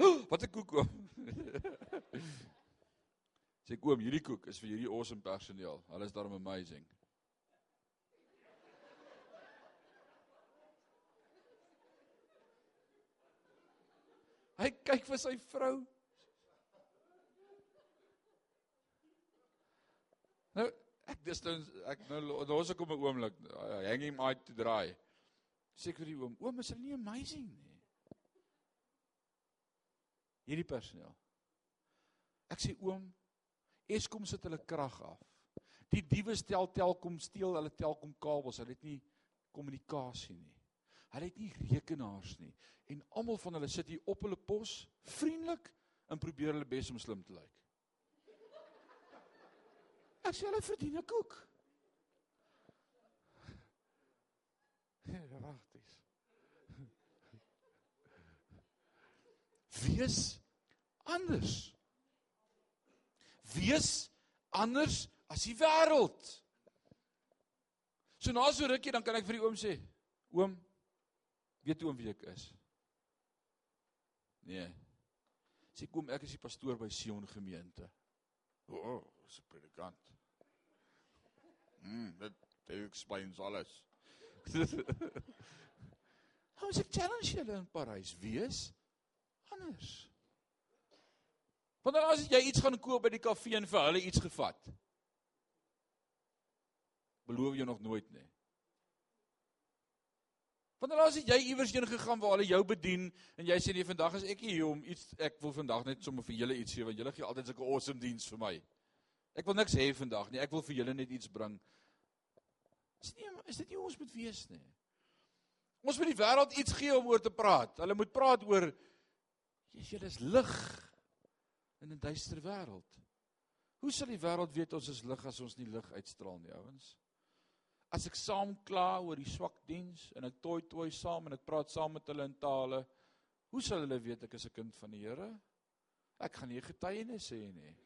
Wat 'n koek oom. Sê oom, hierdie koek is vir hierdie awesome personeel. Hulle is daarom amazing. Hy kyk vir sy vrou. Nou, ek dis nou ek nou daar's ek op 'n oomblik hang him out to dry. Sê ek vir die oom, oom is hulle nie amazing nie. Hierdie personeel. Ek sê oom, Eskom sit hulle krag af. Die diewe stel Telkom steel hulle Telkom kabels. Hulle het nie kommunikasie nie. Hulle het nie rekenaars nie en almal van hulle sit hier op hulle pos, vriendelik en probeer hulle bes om slim te lyk. Ek sê hulle verdien 'n koek. Regtig. Wees anders. Wees anders as die wêreld. So na so rukkie dan kan ek vir die oom sê, oom, weet oom wie ek is? Nee. Sê kom ek is die pastoor by Sion gemeente. O, oh, 'n predikant. Mm, dit dit explains alles. Is ek challenge julle in Parys wees anders. Want dan as jy iets gaan koop by die kafee en vir hulle iets gevat. Beloof jy nog nooit nie. Want dan as jy iewers heen gegaan waar hulle jou bedien en jy sê nee vandag is ek hier om iets ek wil vandag net sommer vir julle iets gee want julle gee altyd sulke awesome diens vir my. Ek wil niks hê vandag nie. Ek wil vir julle net iets bring. Is nie is dit nie ons moet wees nie. Ons moet die wêreld iets gee om oor te praat. Hulle moet praat oor jy is lig in 'n duister wêreld. Hoe sal die wêreld weet ons is lig as ons nie lig uitstraal nie, ouens? As ek saam kla oor die swak diens en ek toi toi saam en ek praat saam met hulle in tale, hoe sal hulle weet ek is 'n kind van die Here? Ek gaan nie getuienis sê nie.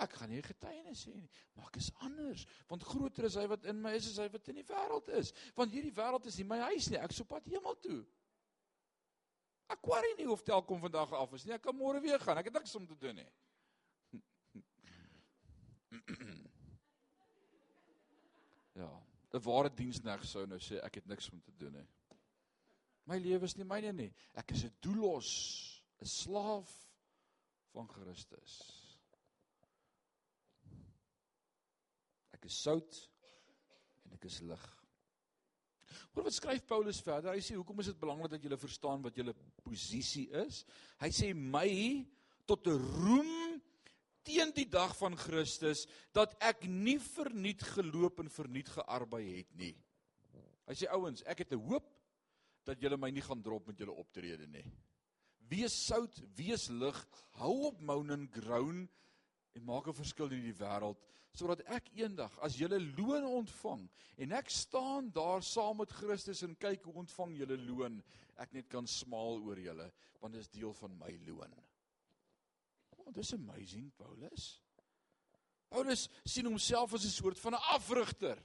Ek gaan nie getuienis sê nie, maar ek is anders, want groter is hy wat in my is as hy wat in die wêreld is. Want hierdie wêreld is nie my huis nie. Ek soop pad hemel toe. Ek worry nie of Telkom vandag af is nie. Ek kan môre weer gaan. Ek het niks om te doen nie. Ja, 'n ware diensneg sou nou sê ek het niks om te doen nie. My lewe is nie myne nie. Ek is 'n doellos, 'n slaaf van Christus. Ek is sout en ek is lig. Hoor wat skryf Paulus verder? Hy sê hoekom is dit belangrik dat jy verstaan wat jou posisie is? Hy sê my tot 'n roem teen die dag van Christus dat ek nie verniet geloop en verniet gearbei het nie. Hy sê ouens, ek het 'n hoop dat julle my nie gaan drop met julle optrede nie. Wees sout, wees lig, hou op moan and groan en maak 'n verskil in die wêreld sodat ek eendag as julle loon ontvang en ek staan daar saam met Christus en kyk hoe ontvang julle loon ek net kan smaal oor julle want dit is deel van my loon. Oh, dis amazing Paulus. Paulus sien homself as 'n soort van 'n afrigter.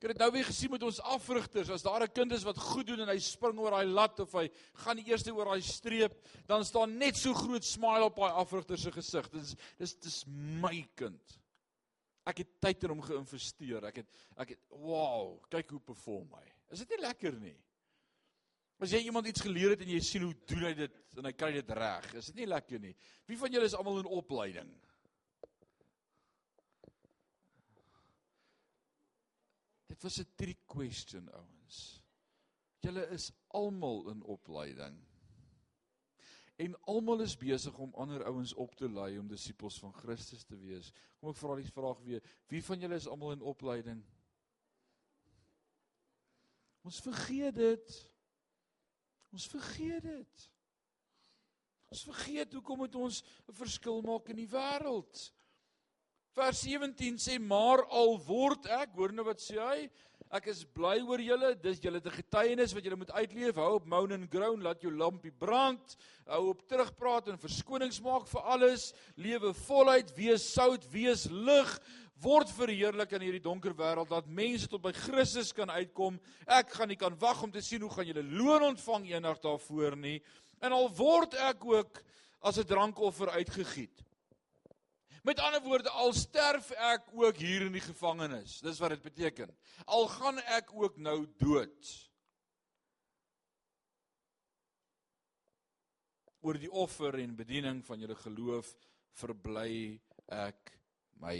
Ek het dit nou weer gesien met ons afrigters, as daar 'n kind is wat goed doen en hy spring oor daai lat of hy gaan die eerste oor daai streep, dan staan net so groot smile op daai afrigter se gesig. Dis dis dis my kind. ek het tyd in hom geïnvesteer. Ek het ek het wow, kyk hoe perform hy. Is dit nie lekker nie? As jy iemand iets geleer het en jy sien hoe doen hy dit en hy kry dit reg, is dit nie lekker nie. Wie van julle is almal in opleiding? Dit was 'n trick question ouens. Julle is almal in opleiding. En almal is besig om ander ouens op te lei om disippels van Christus te wees. Kom ek vra die vraag weer, wie van julle is almal in opleiding? Ons vergeet dit. Ons vergeet dit. Ons vergeet hoekom het ons 'n verskil maak in die wêreld. Vers 17 sê maar al word ek, hoor nou wat sê hy? Ek is bly oor julle. Dis julle te getuienis wat julle moet uitleef. Hou op moan and groan, laat jou lampie brand. Hou op terugpraat en verskonings maak vir alles. Lewe voluit, wees sout, wees lig. Word verheerlik in hierdie donker wêreld dat mense tot by Christus kan uitkom. Ek gaan nie kan wag om te sien hoe gaan julle loon ontvang eendag daarvoor nie. En al word ek ook as 'n drankoffer uitgegiet. Met ander woorde, al sterf ek ook hier in die gevangenis. Dis wat dit beteken. Al gaan ek ook nou dood. Oor die offer en bediening van julle geloof verbly ek my.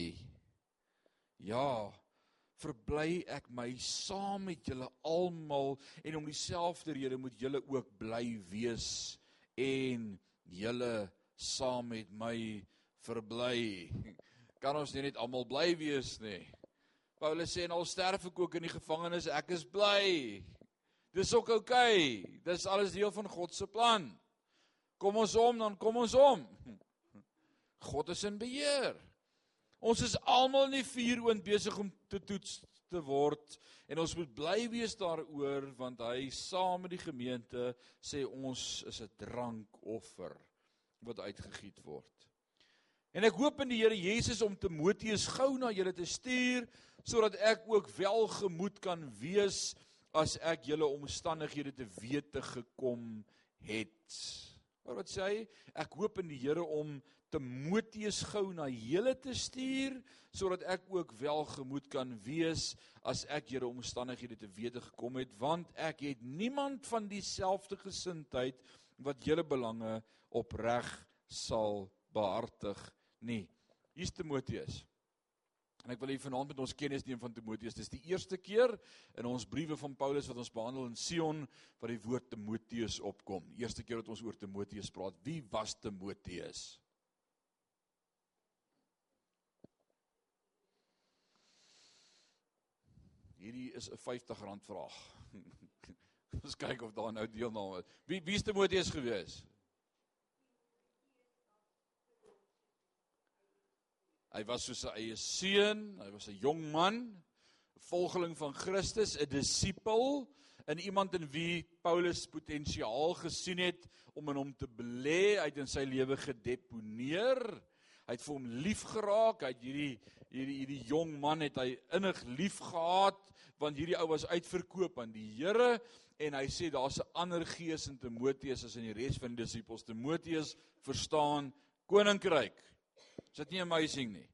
Ja, verbly ek my saam met julle almal en om dieselfde rede moet julle ook bly wees en julle saam met my verbly. Kan ons nie net almal bly wees nie? Paulus sê en al sterf ek ook in die gevangenis, ek is bly. Dis ook oukei. Okay. Dis alles deel van God se plan. Kom ons om dan kom ons om. God is in beheer. Ons is almal in die vuuroond besig om te toets te word en ons moet bly wees daaroor want hy saam met die gemeente sê ons is 'n drankoffer wat uitgegiet word. En ek hoop in die Here Jesus om Timoteus gou na julle te stuur sodat ek ook welgemoed kan wees as ek julle omstandighede te wete gekom het. Maar wat sê hy? Ek hoop in die Here om Timoteus gou na julle te stuur sodat ek ook welgemoed kan wees as ek julle omstandighede te wete gekom het want ek het niemand van dieselfde gesindheid wat julle belange opreg sal behartig nie. Hier's Timoteus. En ek wil hier vanaand met ons kennis neem van Timoteus. Dis die eerste keer in ons briewe van Paulus wat ons behandel in Sion wat die woord Timoteus opkom. Eerste keer wat ons oor Timoteus praat. Wie was Timoteus? Hierdie is 'n R50 vraag. ons kyk of daar nou deelname is. Wie wie is Timoteus gewees? Hy was soos sy eie seun, hy was 'n jong man, 'n volgeling van Christus, 'n disipel, en iemand in wie Paulus potensiaal gesien het om in hom te belê, uit in sy lewe gedeponeer. Hy het vir hom lief geraak, hy het hierdie hierdie hierdie jong man het hy innig lief gehad want hierdie ou was uitverkoop aan die Here en hy sê daar's 'n ander gees in Timoteus as in die res van die disippels. Timoteus verstaan koninkryk. Is dit nie amazing nie?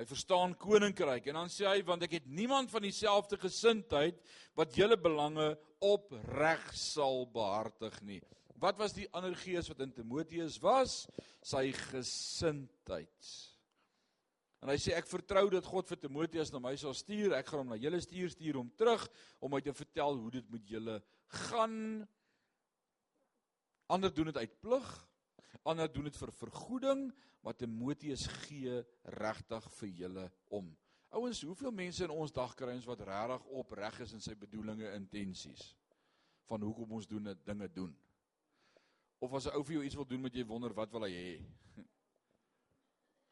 Hy verstaan koninkryk en dan sê hy want ek het niemand van dieselfde gesindheid wat julle belange opreg sal behartig nie. Wat was die ander gees wat in Timoteus was? Sy gesindheid. En hy sê ek vertrou dat God vir Timoteus na my sal stuur. Ek gaan hom na julle stuur, stuur hom terug om my te vertel hoe dit met julle gaan. Ander doen dit uit plig, ander doen dit vir vergoeding, maar Timoteus gee regtig vir julle om. Ouens, hoeveel mense in ons dag kry ons wat regtig opreg is in sy bedoelings en intensies van hoekom ons doen dit dinge doen. Of as 'n ou vir jou iets wil doen, moet jy wonder wat wil hy hê?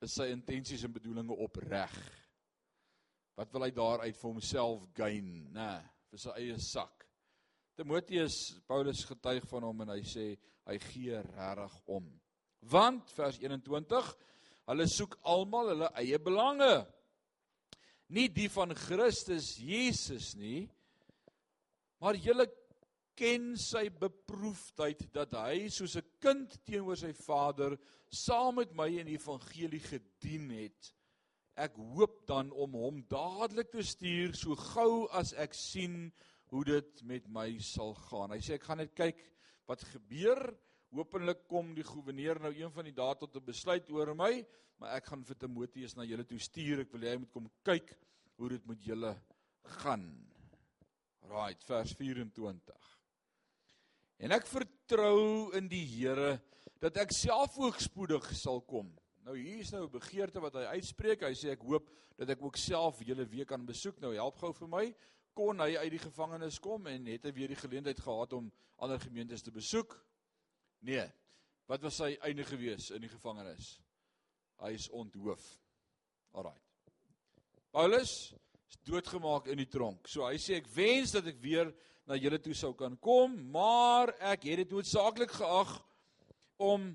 Is sy intensies en bedoelings opreg? Wat wil hy daaruit vir homself gain, nê, vir sy eie sak? Timoteus, Paulus getuig van hom en hy sê hy gee regtig om. Want vers 21, hulle soek almal hulle eie belange. Nie die van Christus Jesus nie, maar julle ken sy beproefdheid dat hy soos 'n kind teenoor sy Vader saam met my in die evangelie gedien het. ek hoop dan om hom dadelik te stuur so gou as ek sien hoe dit met my sal gaan. Hy sê ek gaan net kyk wat gebeur. Hoopelik kom die goewerneur nou een van die dae tot 'n besluit oor my, maar ek gaan vir Timoteus na julle toe stuur. Ek wil hê hy moet kom kyk hoe dit met julle gaan. Right, vers 24. En ek vertrou in die Here dat ek self ook spoedig sal kom. Nou hier is nou 'n begeerte wat hy uitspreek. Hy sê ek hoop dat ek ook self julle weer kan besoek. Nou help gou vir my. Kon hy uit die gevangenis kom en het hy weer die geleentheid gehad om ander gemeentes te besoek? Nee. Wat was sy einde gewees in die gevangenis? Hy is onthoof. Alraai. Paulus is doodgemaak in die tronk. So hy sê ek wens dat ek weer na julle toe sou kan kom, maar ek het dit noodsaaklik geag om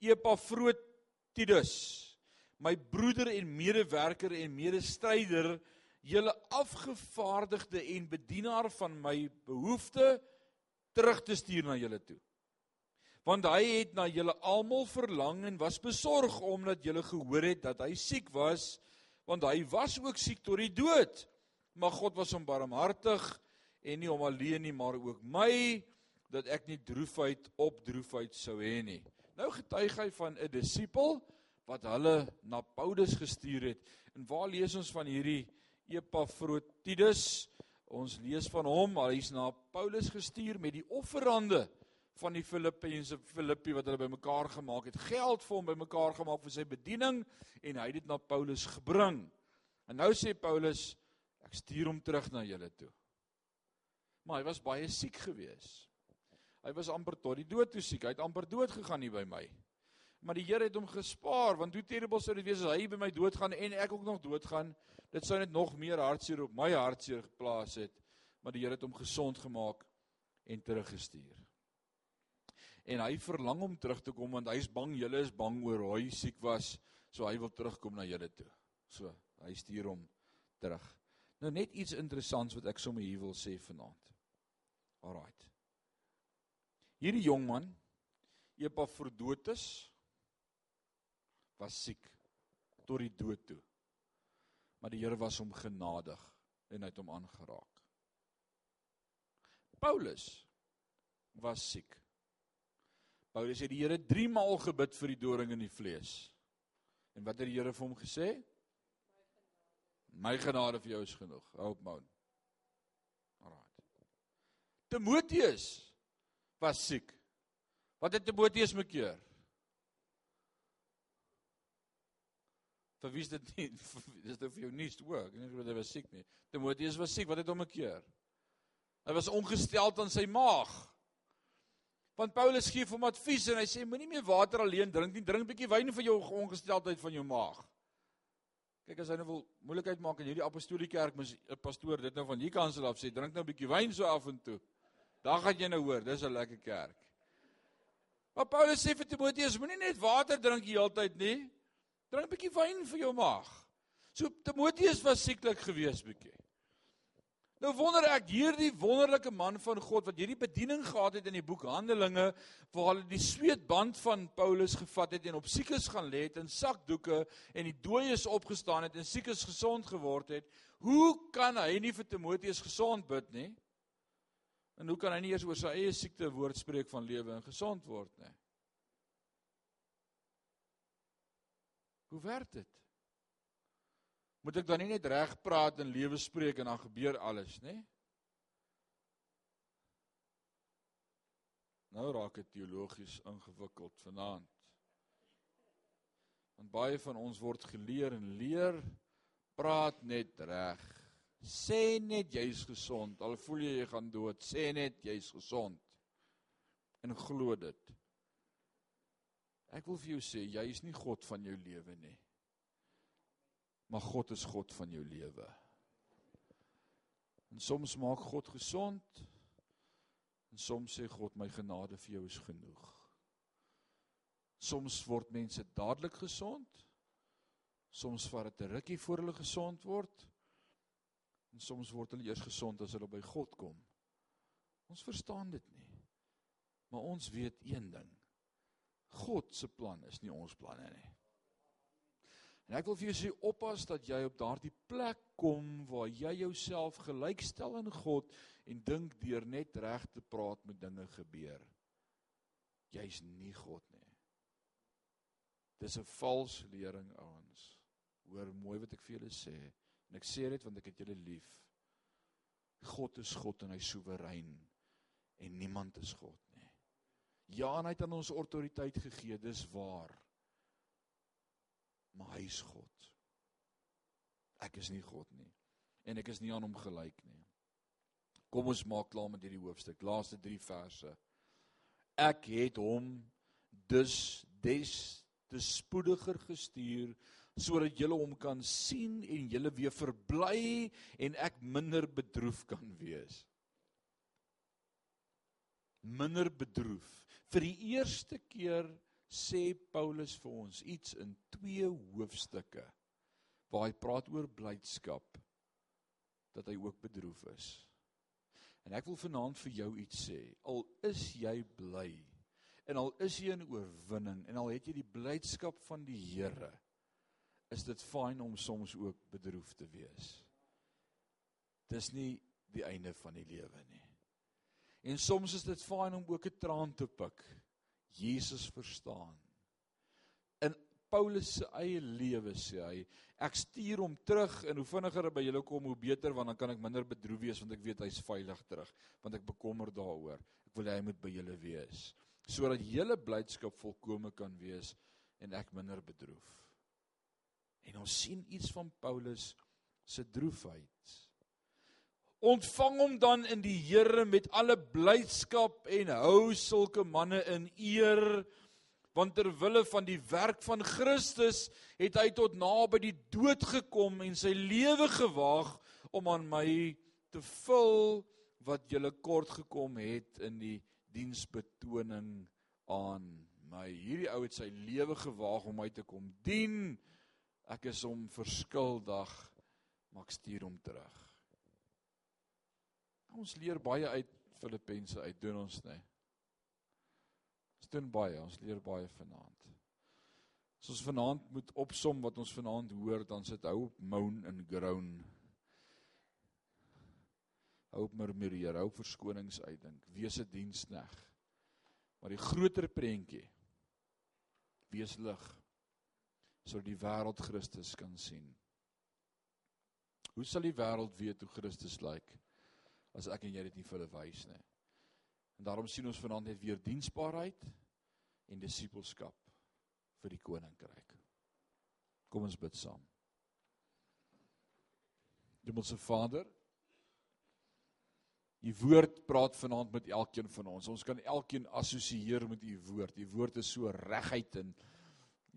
Epafroditus, my broeder en medewerker en medestryder, julle afgevaardigde en bedienaar van my behoefte terug te stuur na julle toe. Want hy het na julle almal verlang en was besorg omdat julle gehoor het dat hy siek was, want hy was ook siek tot die dood. Maar God was hom barmhartig en nie hom alleen nie, maar ook my dat ek nie droefheid op droefheid sou hê nie. Nou getuig hy van 'n disipel wat hulle na Paulus gestuur het. En waar lees ons van hierdie Epafroditus? Ons lees van hom, hy's na Paulus gestuur met die offerande van die Filippense Filippi wat hulle bymekaar gemaak het. Geld vir hom bymekaar gemaak vir sy bediening en hy het dit na Paulus gebring. En nou sê Paulus, ek stuur hom terug na julle toe. Maar hy was baie siek geweest. Hy was amper tot die dood toe siek. Hy het amper dood gegaan hier by my. Maar die Here het hom gespaar want hoe terrible sou dit wees as hy by my doodgaan en ek ook nog doodgaan. Dit sou net nog meer hartseer op my hartseer geplaas het. Maar die Here het hom gesond gemaak en teruggestuur. En hy verlang om terug te kom want hy's bang julle is bang oor hoe hy siek was, so hy wil terugkom na julle toe. So, hy stuur hom terug. Nou net iets interessants wat ek sommer hier wil sê vanaand. Alraight. Hierdie jong man, Epafroditus, was siek tot die dood toe. Maar die Here was hom genadig en hy het hom aangeraak. Paulus was siek. Paulus het die Here 3 maal gebid vir die doring in die vlees. En wat het die Here vir hom gesê? My genade vir jou is genoeg. Hou op, man. Alraai. Timoteus was siek. Wat het Timoteus mekeer? Vir wie is dit nie? Dis nou vir jou nuus ook. Nie of hy was siek nie. Timoteus was siek. Wat het hom mekeer? Hy was ongesteld aan sy maag. Want Paulus gee hom advies en hy sê moenie meer water alleen drink nie, drink 'n bietjie wyn vir jou ongesteldheid van jou maag. Kyk as hy nou wil moeilikheid maak in hierdie apostoliese kerk, mos 'n pastoor dit nou van hier kansel af sê, drink nou 'n bietjie wyn so af en toe. Dan gaan jy nou hoor, dis 'n lekker kerk. Maar Paulus sê vir Timoteus, moenie net water drink die hele tyd nie. Drink 'n bietjie wyn vir jou maag. So Timoteus was sieklik gewees bietjie. Nou wonder ek hierdie wonderlike man van God wat hierdie bediening gehad het in die boek Handelinge waar hulle die sweetband van Paulus gevat het en op siekes gaan lê het in sakdoeke en die dooies opgestaan het en siekes gesond geword het. Hoe kan hy nie vir Timoteus gesond bid nie? En hoe kan hy nie eers oor sy eie siekte woord spreek van lewe en gesond word nie? Hoe werk dit? Moet ek dan nie net reg praat en lewe spreek en dan gebeur alles, nê? Nou raak dit teologies ingewikkeld vanaand. Want baie van ons word geleer en leer praat net reg. Sê net jy's gesond. Al voel jy jy gaan dood, sê net jy's gesond. En glo dit. Ek wil vir jou sê, jy is nie God van jou lewe nie. Maar God is God van jou lewe. En soms maak God gesond. En soms sê God my genade vir jou is genoeg. Soms word mense dadelik gesond. Soms vat dit 'n rukkie voor hulle gesond word. En soms word hulle eers gesond as hulle by God kom. Ons verstaan dit nie. Maar ons weet een ding. God se plan is nie ons planne nie. En ek wil vir jou sê oppas dat jy op daardie plek kom waar jy jouself gelykstel aan God en dink deur net reg te praat met dinge gebeur. Jy's nie God nie. Dis 'n vals lering ouens. Hoor mooi wat ek vir julle sê. En ek sê dit want ek het julle lief. God is God en hy soewerein en niemand is God. Ja, en hy het aan ons autoriteit gegee, dis waar. Maar hy is God. Ek is nie God nie en ek is nie aan hom gelyk nie. Kom ons maak klaar met hierdie hoofstuk. Laaste 3 verse. Ek het hom dus des te spoediger gestuur sodat julle hom kan sien en julle weer verbly en ek minder bedroef kan wees. Minder bedroef. Vir die eerste keer sê Paulus vir ons iets in twee hoofstukke waar hy praat oor blydskap dat hy ook bedroef is. En ek wil vanaand vir jou iets sê. Al is jy bly en al is jy in oorwinning en al het jy die blydskap van die Here, is dit fyn om soms ook bedroef te wees. Dis nie die einde van die lewe nie. En soms is dit fyn om ook 'n traan te pik. Jesus verstaan. In Paulus se eie lewe sê hy, ek stuur hom terug en hoe vinniger hy by julle kom, hoe beter want dan kan ek minder bedroef wees want ek weet hy's veilig terug, want ek bekommer daaroor. Ek wil hê hy moet by julle wees sodat julle blydskap volkome kan wees en ek minder bedroef. En ons sien iets van Paulus se droefheid. Ontvang hom dan in die Here met alle blydskap en hou sulke manne in eer want ter wille van die werk van Christus het hy tot naby die dood gekom en sy lewe gewaag om aan my te vul wat julle kort gekom het in die diensbetoning aan my. Hierdie ou het sy lewe gewaag om my te kom dien. Ek is hom verskuldig, maar ek stuur hom terug. Ons leer baie uit Filippense uit, doen ons nê? Ons doen baie, ons leer baie vanaand. As ons vanaand moet opsom wat ons vanaand hoor, dan sit hou op moan en groan. Hou op murmureer, hou verskonings uitdink, wees 'n diensneg. Maar die groter prentjie wees lig sodat die wêreld Christus kan sien. Hoe sal die wêreld weet hoe Christus lyk as ek en jy dit nie vir hulle wys nie? En daarom sien ons vanaand net weer diensbaarheid en disippelskap vir die koninkryk. Kom ons bid saam. Hemelse Vader, U woord praat vanaand met elkeen van ons. Ons kan elkeen assosieer met U woord. U woord is so reguit en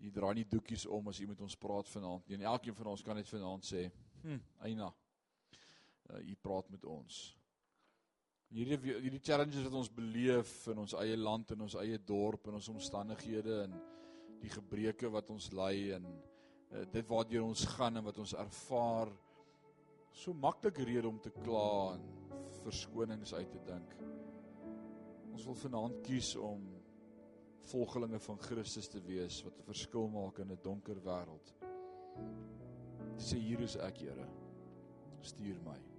U dra nie doekies om as U met ons praat vanaand nie. En elkeen van ons kan net vanaand sê, "Hm, Eina, uh, U praat met ons." Hierdie hierdie challenges wat ons beleef in ons eie land en ons eie dorp en ons omstandighede en die gebreke wat ons ly en uh, dit waartoe ons gaan en wat ons ervaar so maklik rede om te kla en verskonings uit te dink. Ons wil vanaand kies om volgelinge van Christus te wees wat 'n verskil maak in 'n donker wêreld. Sê hier is ek, Here. Stuur my.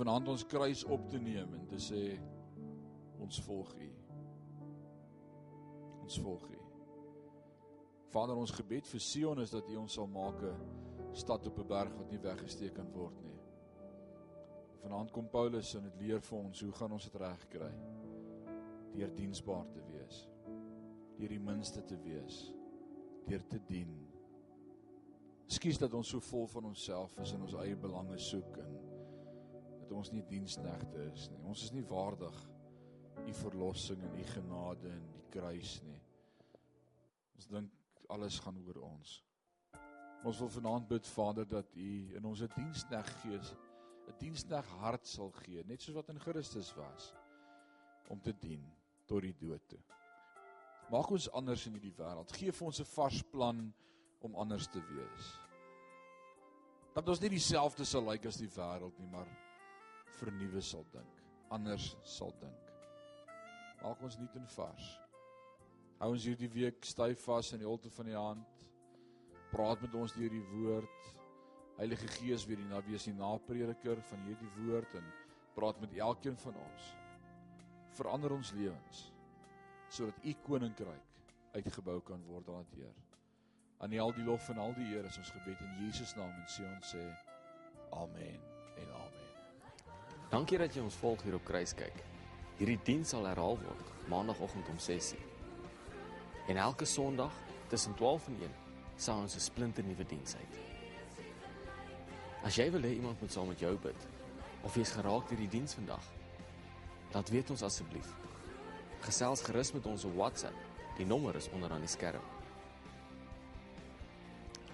Vanaand ons kruis op te neem en te sê ons volg U. Ons volg U. Vader, ons gebed vir Sion is dat U ons sal maak 'n stad op 'n berg wat nie weggesteek kan word nie. Vanaand kom Paulus en dit leer vir ons hoe gaan ons dit regkry? Deur diensbaar te wees. Deur die minste te wees. Deur te dien. Skus dat ons so vol van onsself is en ons eie belange soek en dat ons nie diensknegte is nie. Ons is nie waardig u verlossing en u genade en die kruis nie. Ons dink alles gaan oor ons. Ons wil vanaand bid Vader dat u in ons 'n dienskneg gees 'n diensnag hart sal gee, net soos wat in Christus was om te dien tot die dood toe. Maak ons anders in hierdie wêreld. Geef ons 'n vars plan om anders te wees. Dat ons nie dieselfde sal lyk as die wêreld nie, maar vernuwe sal dink, anders sal dink. Maak ons nuut en vars. Hou ons hierdie week styf vas in die holte van die hand. Praat met ons deur die woord. Heilige Gees weer die na wees die naprediker van hierdie woord en praat met elkeen van ons. Verander ons lewens sodat u koninkryk uitgebou kan word aan die Heer. Aan U al die lof en al die eer is ons gebed in Jesus naam en sê ons sê amen en amen. Dankie dat jy ons volg hier op Kruiskyk. Hierdie diens sal herhaal word maandagooggend om 6:00. En elke Sondag tussen 12 en 1 sal ons 'n splinte nuwe diens uit. As jy wil hê iemand moet saam met jou bid of jy's geraak deur die diens vandag, laat weet ons asseblief. Gesels gerus met ons op WhatsApp. Die nommer is onder aan die skerm.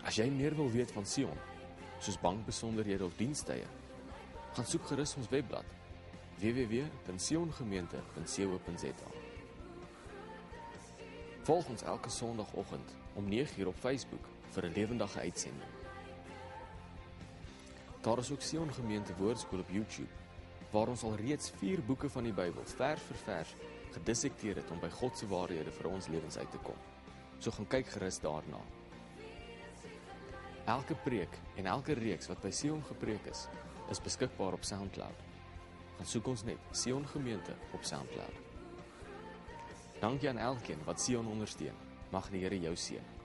As jy meer wil weet van Sion, soos bankbesonderhede of dienstye, gaan soek gerus ons webblad www.siongemeente.co.za. Volg ons elke Sondagoggend om 9uur op Facebook vir 'n lewendige uitsending. Daar is ook Sion Gemeente Woordskool op YouTube waar ons al reeds 4 boeke van die Bybel vers vir vers gedissekteer het om by God se waarhede vir ons lewens uit te kom. So gaan kyk gerus daarna. Elke preek en elke reeks wat by Sion gepreek is, is beskikbaar op SoundCloud. Gaan soek ons net Sion Gemeente op SoundCloud. Dankie aan elkeen wat Sion ondersteun. Mag die Here jou seën.